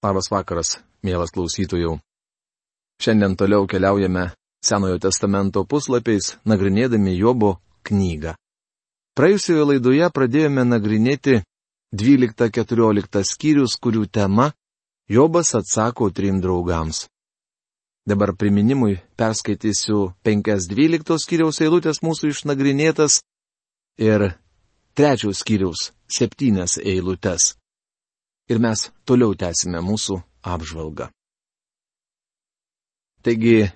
Labas vakaras, mielas klausytojų. Šiandien toliau keliaujame Senojo testamento puslapiais, nagrinėdami Jobo knygą. Praėjusioje laidoje pradėjome nagrinėti 12-14 skyrius, kurių tema Jobas atsako trim draugams. Dabar priminimui perskaitysiu 5-12 skyriaus eilutės mūsų išnagrinėtas ir trečios skyriaus septynias eilutes ir mes toliau tęsime mūsų apžvalgą. Taigi,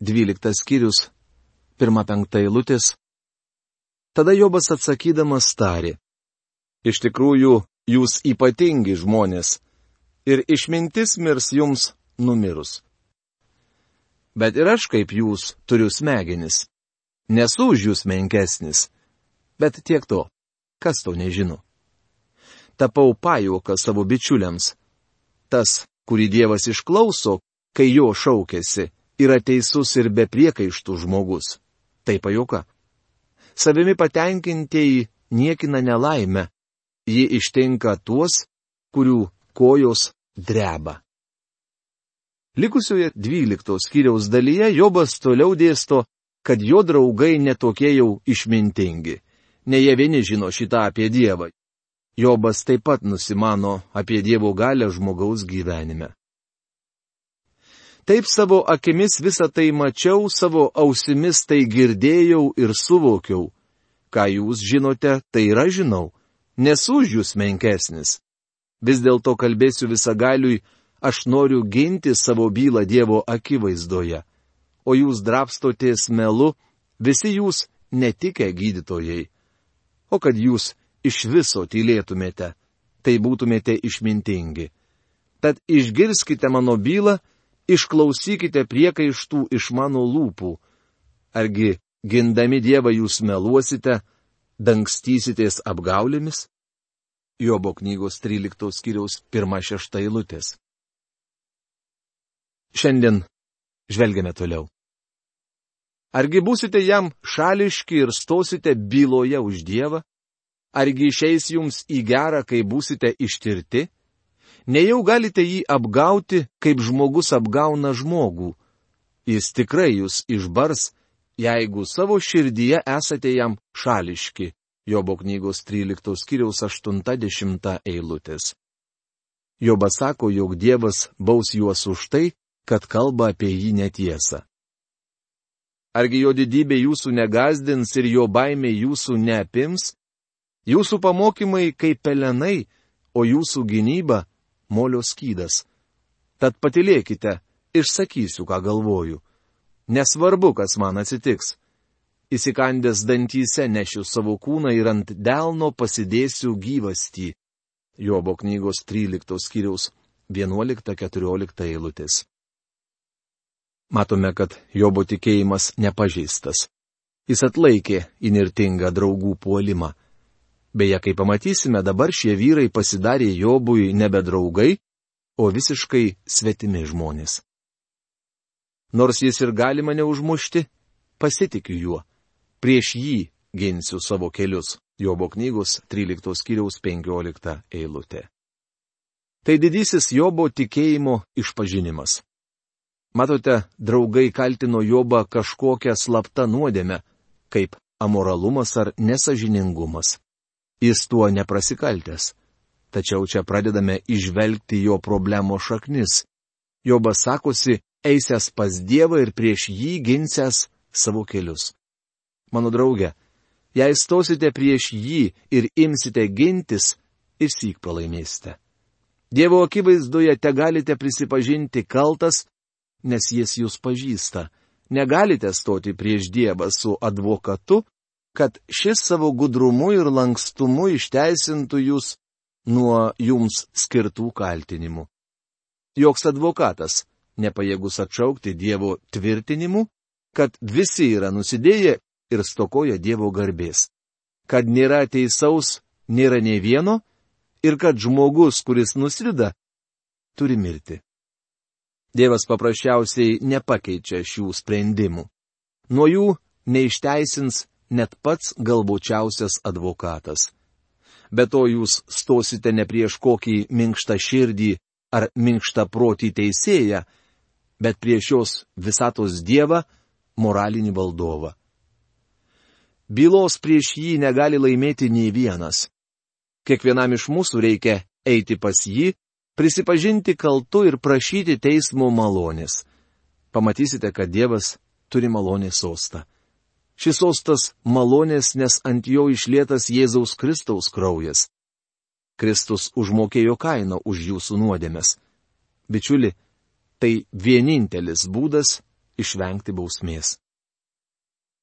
dvyliktas skyrius, pirma penkta eilutės. Tada Jobas atsakydamas tarė. Iš tikrųjų, jūs ypatingi žmonės ir išmintis mirs jums numirus. Bet ir aš kaip jūs turiu smegenis. Nesu už jūs menkesnis. Bet tiek to. Kas to nežino? Tapau pajuoką savo bičiuliams. Tas, kurį Dievas išklauso, kai jo šaukėsi, yra teisus ir be priekaištų žmogus. Tai pajuoka. Savimi patenkintieji niekina nelaimę. Ji ištinka tuos, kurių kojos dreba. Likusioje dvyliktos skyriaus dalyje Jobas toliau dėsto, kad jo draugai netokie jau išmintingi. Ne jie vieni žino šitą apie Dievą. Jobas taip pat nusimano apie Dievo galę žmogaus gyvenime. Taip savo akimis visą tai mačiau, savo ausimis tai girdėjau ir suvokiau. Ką jūs žinote, tai yra žinau. Nesu už jūs menkesnis. Vis dėlto kalbėsiu visagaliui, aš noriu ginti savo bylą Dievo akivaizdoje. O jūs drapstotės melu, visi jūs netikę gydytojai. O kad jūs iš viso tylėtumėte, tai būtumėte išmintingi. Tad išgirskite mano bylą, išklausykite priekaištų iš mano lūpų. Argi gindami Dievą jūs meluosite, dangstysitės apgaulėmis? Jobo knygos 13 skyriaus 1-6 eilutės. Šiandien žvelgiame toliau. Argi būsite jam šališki ir stosite byloje už Dievą? Argi išeis jums į gerą, kai būsite ištirti? Nejau galite jį apgauti, kaip žmogus apgauna žmogų. Jis tikrai jūs išbars, jeigu savo širdyje esate jam šališki. Jobo knygos 13 skyriaus 80 eilutės. Jobas sako, jog Dievas baus juos už tai, kad kalba apie jį netiesą. Argi jo didybė jūsų negazdins ir jo baimė jūsų neapims, Jūsų pamokymai kaip pelenai, o jūsų gynyba - molio skydas. Tad patilėkite, išsakysiu, ką galvoju. Nesvarbu, kas man atsitiks. Įsikandęs dantyse nešiu savo kūną ir ant delno pasidėsiu gyvastį. Jobo knygos 13 skyriaus 11-14 eilutės. Matome, kad Jobo tikėjimas nepažeistas. Jis atlaikė inirtingą draugų puolimą. Beje, kaip pamatysime, dabar šie vyrai pasidarė Jobui nebe draugai, o visiškai svetimi žmonės. Nors jis ir gali mane užmušti, pasitikiu juo. Prieš jį ginsiu savo kelius. Jobo knygos 13 skyriaus 15 eilutė. Tai didysis Jobo tikėjimo išpažinimas. Matote, draugai kaltino Jobą kažkokią slaptą nuodėmę, kaip amoralumas ar nesažiningumas jis tuo neprasikaltęs. Tačiau čia pradedame išvelgti jo problemo šaknis. Jobas sakosi, eisęs pas Dievą ir prieš jį ginsęs savo kelius. Mano draugė, jei stosite prieš jį ir imsite gintis, išsyk pralaimėsite. Dievo akivaizdoje te galite prisipažinti kaltas, nes jis jūs pažįsta. Negalite stoti prieš Dievą su advokatu, kad šis savo gudrumu ir lankstumu išteisintų jūs nuo jums skirtų kaltinimų. Joks advokatas nepajėgus atšaukti Dievo tvirtinimu, kad visi yra nusidėję ir stokoja Dievo garbės, kad nėra teisaus, nėra nei vieno ir kad žmogus, kuris nuslida, turi mirti. Dievas paprasčiausiai nepakeičia šių sprendimų. Nuo jų neišteisins net pats galbočiausias advokatas. Be to jūs stosite ne prieš kokį minkštą širdį ar minkštą protį teisėją, bet prieš šios visatos Dievą moralinį valdovą. Bylos prieš jį negali laimėti nei vienas. Kiekvienam iš mūsų reikia eiti pas jį, prisipažinti kaltu ir prašyti teismo malonės. Pamatysite, kad Dievas turi malonės sostą. Šis sostas malonės, nes ant jo išlietas Jėzaus Kristaus kraujas. Kristus užmokėjo kainą už jūsų nuodėmes. Bičiuli, tai vienintelis būdas išvengti bausmės.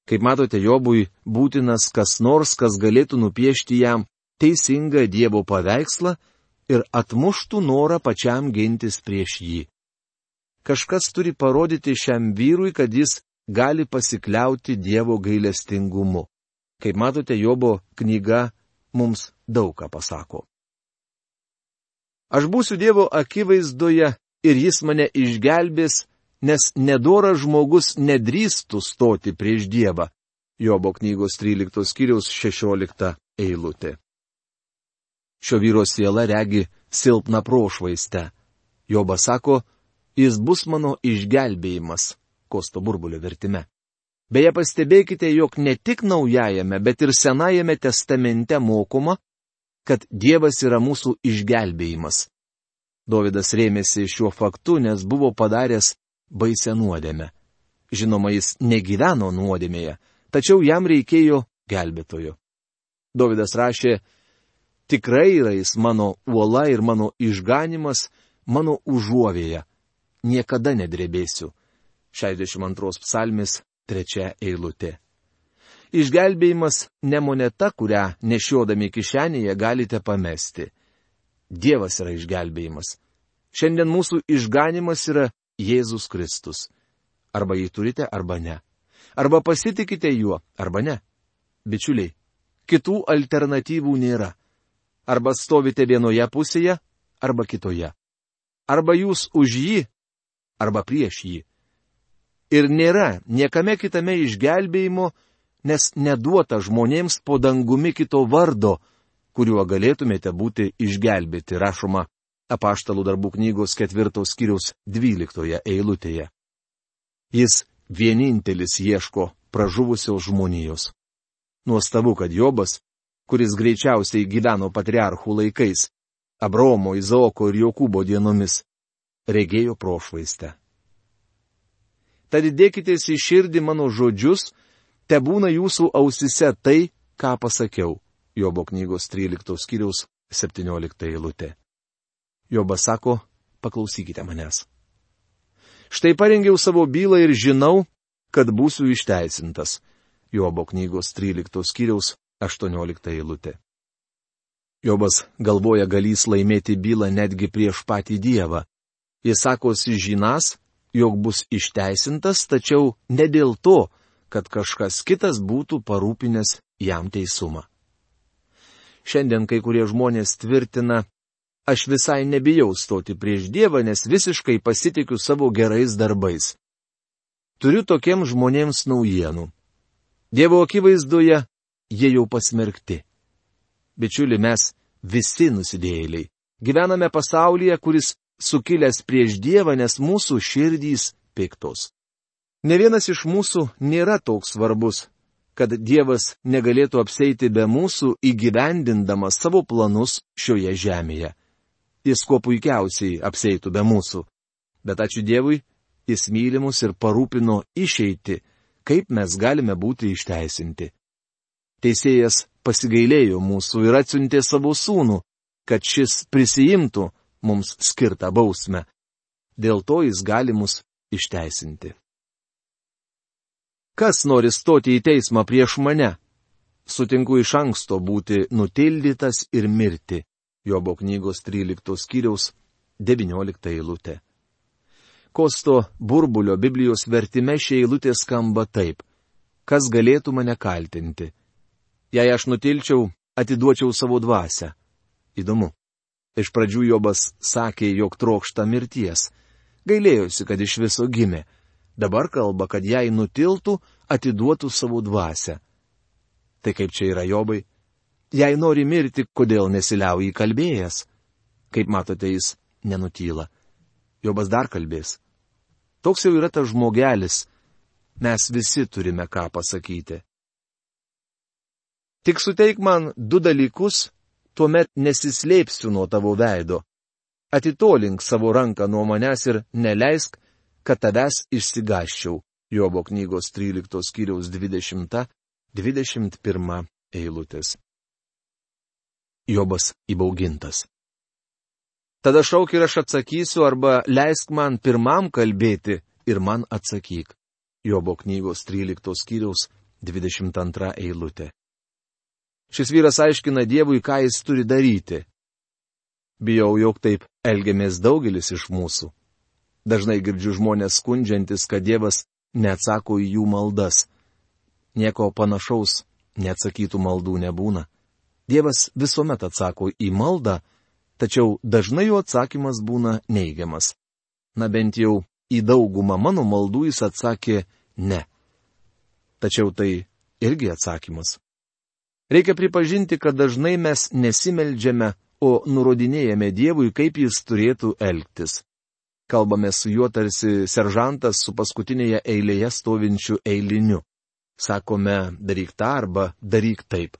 Kaip matote, Jobui būtinas kas nors, kas galėtų nupiešti jam teisingą Dievo paveikslą ir atmuštų norą pačiam gintis prieš jį. Kažkas turi parodyti šiam vyrui, kad jis gali pasikliauti Dievo gailestingumu. Kaip matote, Jobo knyga mums daug ką pasako. Aš būsiu Dievo akivaizdoje ir jis mane išgelbės, nes nedoras žmogus nedrįstų stoti prieš Dievą. Jobo knygos 13 skyriaus 16 eilutė. Šio vyro siela regi silpną prošvaistę. Jobas sako, jis bus mano išgelbėjimas, kosto burbulio vertime. Beje, pastebėkite, jog ne tik naujajame, bet ir senajame testamente mokoma, kad Dievas yra mūsų išgelbėjimas. Davidas rėmėsi šiuo faktu, nes buvo padaręs baisę nuodėmę. Žinoma, jis negyveno nuodėmėje, tačiau jam reikėjo gelbėtojo. Davidas rašė, tikrai yra jis mano uola ir mano išganimas, mano užuovėja. Niekada nedrebėsiu. 62 psalmis, 3 eilutė. Išgelbėjimas ne moneta, kurią nešiodami kišenėje galite pamesti. Dievas yra išgelbėjimas. Šiandien mūsų išganimas yra Jėzus Kristus. Arba jį turite, arba ne. Arba pasitikite juo, arba ne. Bičiuliai, kitų alternatyvų nėra. Arba stovite vienoje pusėje, arba kitoje. Arba jūs už jį, arba prieš jį ir nėra niekame kitame išgelbėjimo, nes neduota žmonėms po dangumi kito vardo, kuriuo galėtumėte būti išgelbėti, rašoma apaštalų darbų knygos ketvirtos skyriaus dvyliktoje eilutėje. Jis vienintelis ieško pražuvusios žmonijos. Nuostabu, kad Jobas, kuris greičiausiai gyveno patriarchų laikais, Abromo, Izaoko ir Jokūbo dienomis, regėjo prošvaistę. Tad įdėkite į širdį mano žodžius, te būna jūsų ausise tai, ką pasakiau. Jobo knygos 13 skyriaus 17 eilutė. Jobas sako, paklausykite manęs. Štai parengiau savo bylą ir žinau, kad būsiu išteisintas. Jobo knygos 13 skyriaus 18 eilutė. Jobas galvoja galys laimėti bylą netgi prieš patį Dievą. Jis sakosi žinas, jog bus išteisintas, tačiau ne dėl to, kad kažkas kitas būtų parūpinęs jam teisumą. Šiandien kai kurie žmonės tvirtina, aš visai nebijau stoti prieš Dievą, nes visiškai pasitikiu savo gerais darbais. Turiu tokiems žmonėms naujienų. Dievo akivaizdoje jie jau pasmerkti. Bičiuli, mes visi nusidėjėliai. Gyvename pasaulyje, kuris sukilęs prieš Dievą, nes mūsų širdys piktos. Ne vienas iš mūsų nėra toks svarbus, kad Dievas negalėtų apseiti be mūsų įgyvendindamas savo planus šioje žemėje. Jis kuo puikiausiai apseitų be mūsų. Bet ačiū Dievui, jis mylimus ir parūpino išeiti, kaip mes galime būti išteisinti. Teisėjas pasigailėjo mūsų ir atsiuntė savo sūnų, kad šis prisijimtų mums skirtą bausmę. Dėl to jis gali mus išteisinti. Kas nori stoti į teismą prieš mane? Sutinku iš anksto būti nutildytas ir mirti. Jobo knygos 13 skyriaus 19 eilutė. Kosto burbulio Biblijos vertime šie eilutė skamba taip. Kas galėtų mane kaltinti? Jei aš nutilčiau, atiduočiau savo dvasę. Įdomu. Iš pradžių Jobas sakė, jog trokšta mirties. Gailėjosi, kad iš viso gimė. Dabar kalba, kad jei nutiltų, atiduotų savo dvasę. Tai kaip čia yra Jobai? Jei nori mirti, kodėl nesiliauji kalbėjęs? Kaip matote, jis nenutyla. Jobas dar kalbės. Toks jau yra tas žmogelis. Mes visi turime ką pasakyti. Tik suteik man du dalykus, tuomet nesislėpsiu nuo tavo veido. Atitolink savo ranką nuo manęs ir neleisk, kad tavęs išsigaščiau. Jobo knygos 13 skyriaus 20-21 eilutės. Jobas įbaugintas. Tada šauk ir aš atsakysiu arba leisk man pirmam kalbėti ir man atsakyk. Jobo knygos 13 skyriaus 22 eilutė. Šis vyras aiškina Dievui, ką jis turi daryti. Bijau, jog taip elgiamės daugelis iš mūsų. Dažnai girdžiu žmonės skundžiantis, kad Dievas neatsako į jų maldas. Nieko panašaus neatsakytų maldų nebūna. Dievas visuomet atsako į maldą, tačiau dažnai jo atsakymas būna neigiamas. Na bent jau į daugumą mano maldų jis atsakė ne. Tačiau tai irgi atsakymas. Reikia pripažinti, kad dažnai mes nesimeldžiame, o nurodinėjame Dievui, kaip jis turėtų elgtis. Kalbame su juo tarsi seržantas su paskutinėje eilėje stovinčiu eiliniu. Sakome, daryk tą arba daryk taip.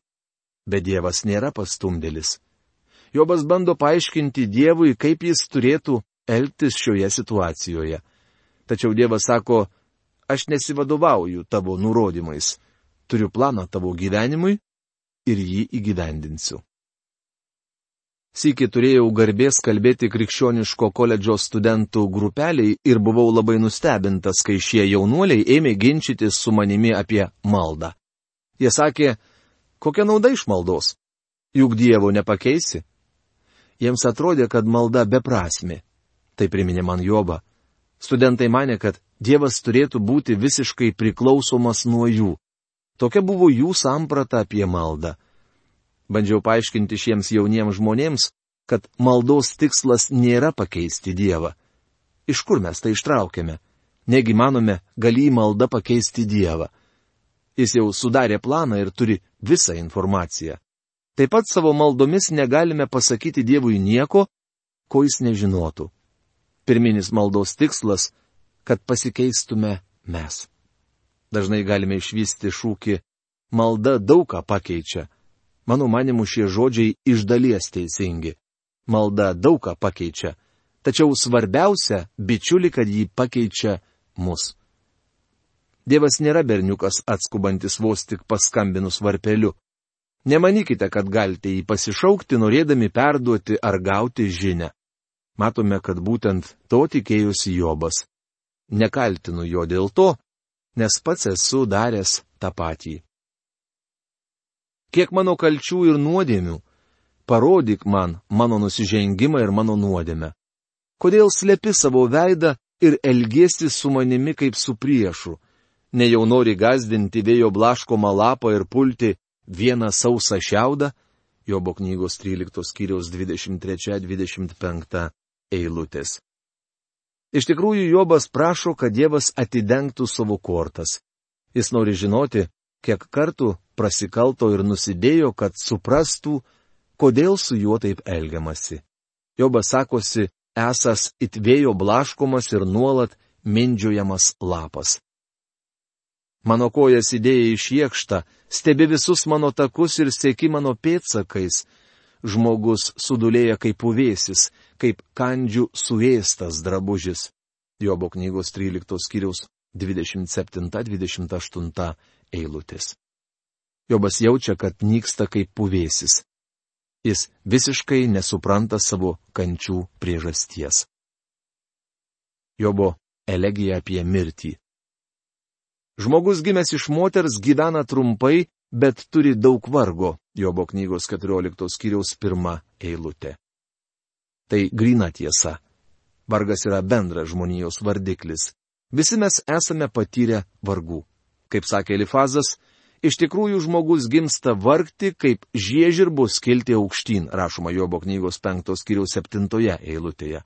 Bet Dievas nėra pastumdėlis. Jobas bando paaiškinti Dievui, kaip jis turėtų elgtis šioje situacijoje. Tačiau Dievas sako, aš nesivadovauju tavo nurodymais. Turiu planą tavo gyvenimui ir jį įgyvendinsiu. Sykį turėjau garbės kalbėti krikščioniško koledžo studentų grupeliai ir buvau labai nustebintas, kai šie jaunuoliai ėmė ginčytis su manimi apie maldą. Jie sakė, kokia nauda iš maldos? Juk Dievo nepakeisi. Jiems atrodė, kad malda beprasmi. Tai priminė man Jobą. Studentai mane, kad Dievas turėtų būti visiškai priklausomas nuo jų. Tokia buvo jų samprata apie maldą. Bandžiau paaiškinti šiems jauniems žmonėms, kad maldos tikslas nėra pakeisti Dievą. Iš kur mes tai ištraukėme? Negi manome, gali į maldą pakeisti Dievą. Jis jau sudarė planą ir turi visą informaciją. Taip pat savo maldomis negalime pasakyti Dievui nieko, ko jis nežinotų. Pirminis maldos tikslas - kad pasikeistume mes. Dažnai galime išvysti šūkį malda daug ką pakeičia. Mano manimu šie žodžiai iš dalies teisingi. Malda daug ką pakeičia. Tačiau svarbiausia, bičiuli, kad jį pakeičia mus. Dievas nėra berniukas atskubantis vos tik paskambinus varpeliu. Nemanykite, kad galite jį pasišaukti, norėdami perduoti ar gauti žinę. Matome, kad būtent to tikėjosi Jobas. Nekaltinu jo dėl to, nes pats esu daręs tą patį. Kiek mano kalčių ir nuodėmių, parodyk man mano nusižengimą ir mano nuodėmę. Kodėl slepi savo veidą ir elgesi su manimi kaip su priešu, ne jau nori gazdinti vėjo blaškomą lapą ir pulti vieną sausą šiaudą, Jobo knygos 13 skyriaus 23-25 eilutės. Iš tikrųjų, Jobas prašo, kad Dievas atidengtų savo kortas. Jis nori žinoti, kiek kartų prasikalto ir nusidėjo, kad suprastų, kodėl su juo taip elgiamasi. Jobas sakosi, esas itvėjo blaškomas ir nuolat mindžiojamas lapas. Mano kojas įdėjai iš jėkštą, stebi visus mano takus ir sėki mano pėtsakais. Žmogus sudulėja kaip uvėsis, kaip kandžių suėstas drabužis. Jobo knygos 13 skyriaus 27-28 eilutės. Jobas jaučia, kad nyksta kaip puvėsis. Jis visiškai nesupranta savo kančių priežasties. Jobo elegija apie mirtį. Žmogus gimęs iš moters gyvena trumpai, bet turi daug vargo. Jobo knygos 14 skyriaus pirmą eilutę. Tai grina tiesa. Vargas yra bendras žmonijos vardiklis. Visi mes esame patyrę vargų. Kaip sakė Elifazas, iš tikrųjų žmogus gimsta vargti, kaip žiežirbus kilti aukštyn, rašoma Jobo knygos penktos kiriaus septintoje eilutėje.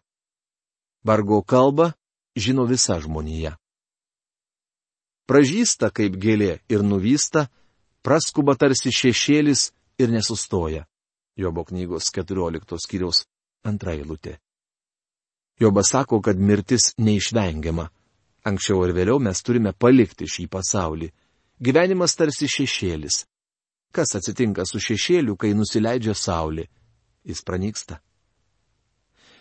Vargo kalba žino visa žmonija. Pražįsta kaip gėlė ir nuvysta, praskuba tarsi šešėlis ir nesustoja. Jobo knygos 14 skyriaus antra eilutė. Jobas sako, kad mirtis neišvengiama. Anksčiau ir vėliau mes turime palikti šį pasaulį. Gyvenimas tarsi šešėlis. Kas atsitinka su šešėliu, kai nusileidžia saulė? Jis pranyksta.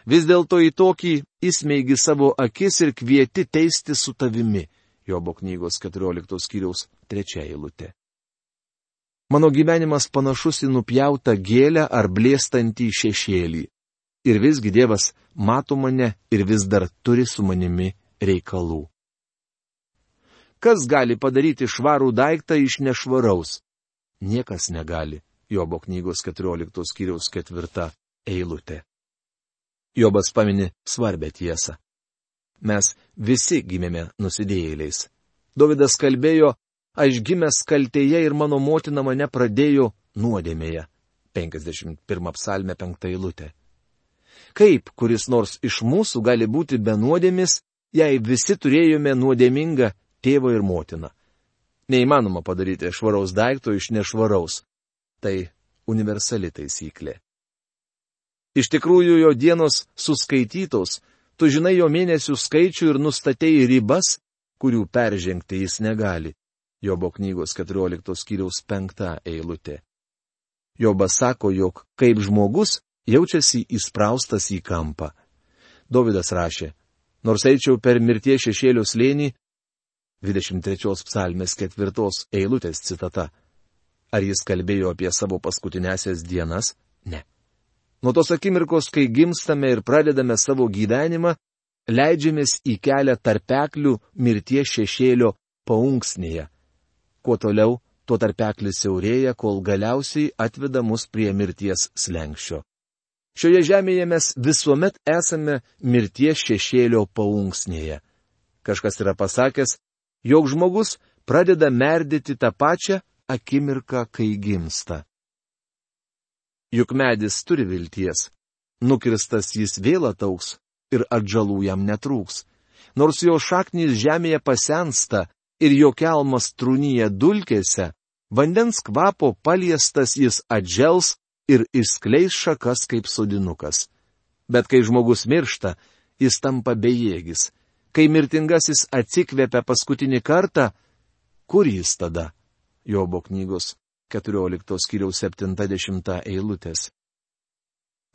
Vis dėlto į tokį įsmeigi savo akis ir kvieti teisti su tavimi. Jobo knygos 14 skyriaus 3 eilutė. Mano gyvenimas panašus į nupjautą gėlę ar blėstantį šešėlį. Ir visgi Dievas mato mane ir vis dar turi su manimi reikalų. Kas gali padaryti švarų daiktą iš nešvaraus? Niekas negali. Jobo knygos 14 skyriaus 4 eilutė. Jobas pamini svarbę tiesą. Mes visi gimėme nusidėjėliais. Davidas kalbėjo, aš gimęs kaltėje ir mano motina mane pradėjo nuodėmėje. 51 psalmė 5 eilutė. Kaip kuris nors iš mūsų gali būti be nuodėmis, jei visi turėjome nuodėmingą tėvą ir motiną? Neįmanoma padaryti švaraus daikto iš nešvaraus. Tai universali taisyklė. Iš tikrųjų jo dienos suskaitytos, tu žinai jo mėnesių skaičių ir nustatėjai ribas, kurių peržengti jis negali. Jobo knygos 14 skyriaus 5 eilutė. Jobas sako, jog kaip žmogus jaučiasi įspraustas į kampą. Davidas rašė, nors eičiau per mirties šešėlio slėnį, 23 psalmės 4 eilutės citata. Ar jis kalbėjo apie savo paskutinėsias dienas? Ne. Nuo tos akimirkos, kai gimstame ir pradedame savo gyvenimą, leidžiamės į kelią tarpeklių mirties šešėlio paunksnėje. Kuo toliau, tuo tarpeklis siaurėja, kol galiausiai atveda mus prie mirties slengščio. Šioje žemėje mes visuomet esame mirties šešėlio paunksnėje. Kažkas yra pasakęs, jog žmogus pradeda merdėti tą pačią akimirką, kai gimsta. Juk medis turi vilties. Nukirstas jis vėl atauks ir atžalų jam netrūks. Nors jo šaknys žemėje pasensta, ir jo kelmas trūnyje dulkėse, vandens kvapo paliestas jis atžels ir išskleis šakas kaip sodinukas. Bet kai žmogus miršta, jis tampa bejėgis. Kai mirtingasis atsikvėpia paskutinį kartą, kur jis tada? Jobo knygos 14 skyriaus 70 eilutės.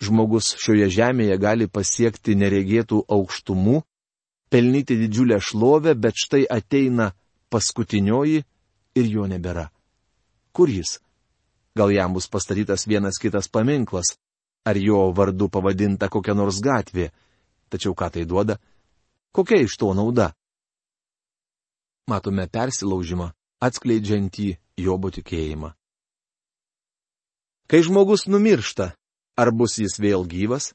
Žmogus šioje žemėje gali pasiekti neregėtų aukštumų, pelnyti didžiulę šlovę, bet štai ateina paskutinioji ir jo nebėra. Kur jis? Gal jam bus pastatytas vienas kitas paminklas, ar jo vardu pavadinta kokia nors gatvė. Tačiau ką tai duoda? Kokia iš to nauda? Matome persilaužimą, atskleidžiantį Jobo tikėjimą. Kai žmogus numiršta, ar bus jis vėl gyvas?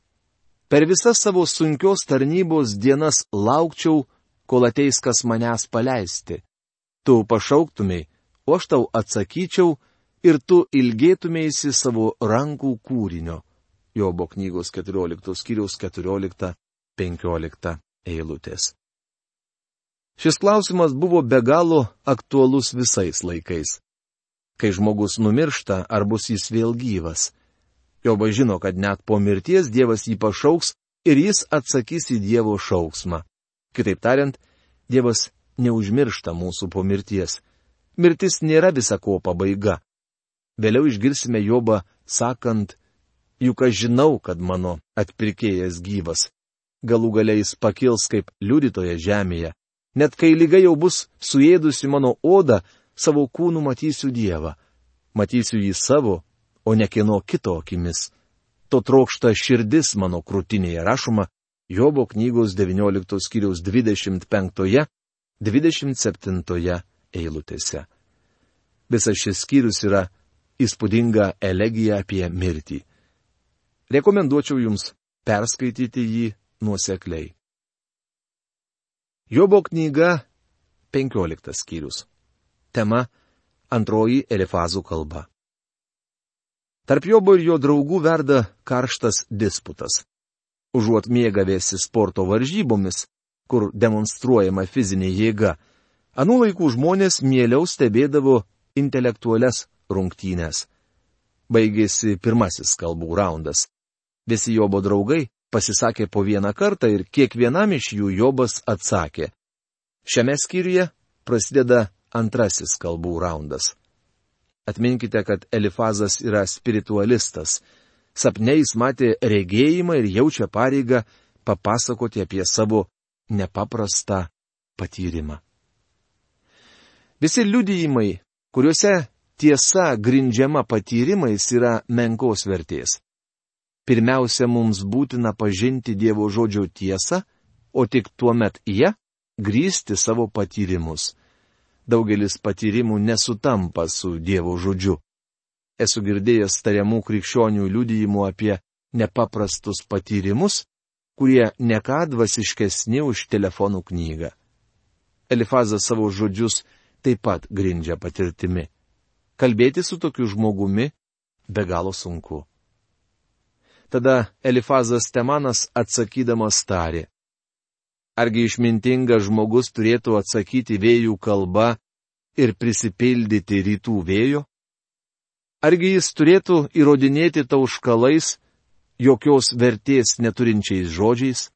Per visas savo sunkios tarnybos dienas laukčiau, kol ateis kas manęs paleisti tu pašauktumėj, o aš tau atsakyčiau ir tu ilgėtumėsi savo rankų kūrinio. Jobo knygos 14 skyriaus 14-15 eilutės. Šis klausimas buvo be galo aktualus visais laikais. Kai žmogus numiršta, ar bus jis vėl gyvas? Jobas žino, kad net po mirties Dievas jį pašauks ir jis atsakys į Dievo šauksmą. Kitaip tariant, Dievas neužmiršta mūsų po mirties. Mirtis nėra visako pabaiga. Vėliau išgirsime Jobą sakant, juk aš žinau, kad mano atpirkėjas gyvas. Galų galiais pakils kaip liudytoje žemėje. Net kai lyga jau bus suėdusi mano odą, savo kūnų matysiu Dievą. Matysiu jį savo, o ne kieno kito akimis. To trokšta širdis mano krūtinėje rašoma Jobo knygos 19 skyriaus 25 27 eilutėse. Visas šis skyrius yra įspūdinga elegija apie mirtį. Rekomenduočiau jums perskaityti jį nuosekliai. Jobo knyga 15 skyrius. Tema - antroji Elifazų kalba. Tarp Jobo ir jo draugų verda karštas disputas. Užuot mėgavėsi sporto varžybomis, kur demonstruojama fizinė jėga, anų laikų žmonės mieliau stebėdavo intelektualias rungtynės. Baigėsi pirmasis kalbų raundas. Visi Jobo draugai pasisakė po vieną kartą ir kiekvienam iš jų Jobas atsakė. Šiame skyriuje prasideda antrasis kalbų raundas. Atminkite, kad Elifazas yra spiritualistas. Sapne jis matė regėjimą ir jaučia pareigą papasakoti apie savo nepaprastą patyrimą. Visi liudijimai, kuriuose tiesa grindžiama patyrimais, yra menkos vertės. Pirmiausia, mums būtina pažinti Dievo žodžio tiesą, o tik tuomet ją grįsti savo patyrimus. Daugelis patyrimų nesutampa su Dievo žodžiu. Esu girdėjęs tariamų krikščionių liudijimų apie nepaprastus patyrimus, kurie neką dvasiškesni už telefonų knygą. Elifazas savo žodžius taip pat grindžia patirtimi. Kalbėti su tokiu žmogumi be galo sunku. Tada Elifazas Temanas atsakydamas tarė. Argi išmintingas žmogus turėtų atsakyti vėjų kalba ir prisipildyti rytų vėjo? Argi jis turėtų įrodinėti tauškalais jokios vertės neturinčiais žodžiais.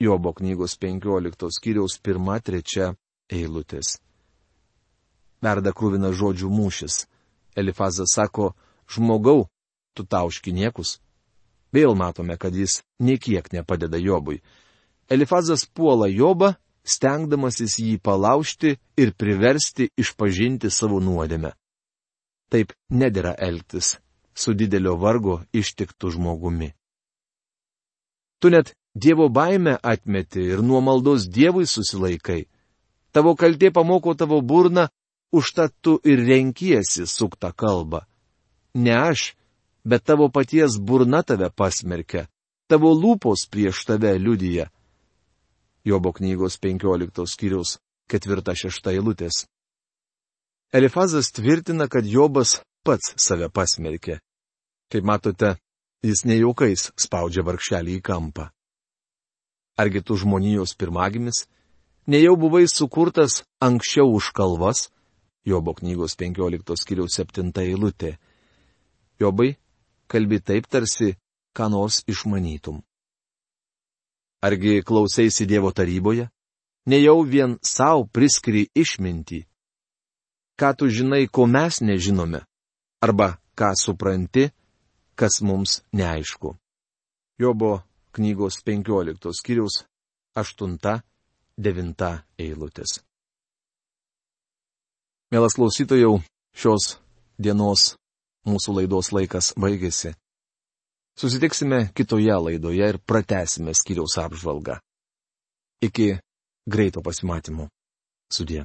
Jobo knygos 15 skyriaus 1-3 eilutės. Verda krūvina žodžių mūšis. Elifazas sako, žmogau, tu tauški niekus. Vėl matome, kad jis niekiek nepadeda Jobui. Elifazas puola Jobą, stengdamasis jį palaužti ir priversti išpažinti savo nuodėmę. Taip nedėra elgtis su didelio vargo ištiktų žmogumi. Tu net Dievo baimę atmeti ir nuo maldos Dievui susilaikai. Tavo kaltė pamoko tavo burną, užtat tu ir renkiesi suktą kalbą. Ne aš, bet tavo paties burna tave pasmerkia, tavo lūpos prieš tave liudyja. Jobo knygos 15 skyriaus 4-6 eilutės. Elifazas tvirtina, kad Jobas pats save pasmerkė. Kaip matote, jis nejaukais spaudžia vargšelį į kampą. Argi tu žmonijos pirmagimis, nejau buvai sukurtas anksčiau už kalvas? Jobo knygos 15 skiriaus 7 eilutė. Jobai, kalbi taip tarsi, ką nors išmanytum. Argi klausėsi Dievo taryboje? Nejau vien savo priskiri išmintį. Ką tu žinai, ko mes nežinome? Arba ką supranti, kas mums neaišku. Jobo knygos 15 skyriaus 8-9 eilutės. Mielas klausytojau, šios dienos mūsų laidos laikas baigėsi. Susitiksime kitoje laidoje ir pratesime skyriaus apžvalgą. Iki greito pasimatymo. Sudė.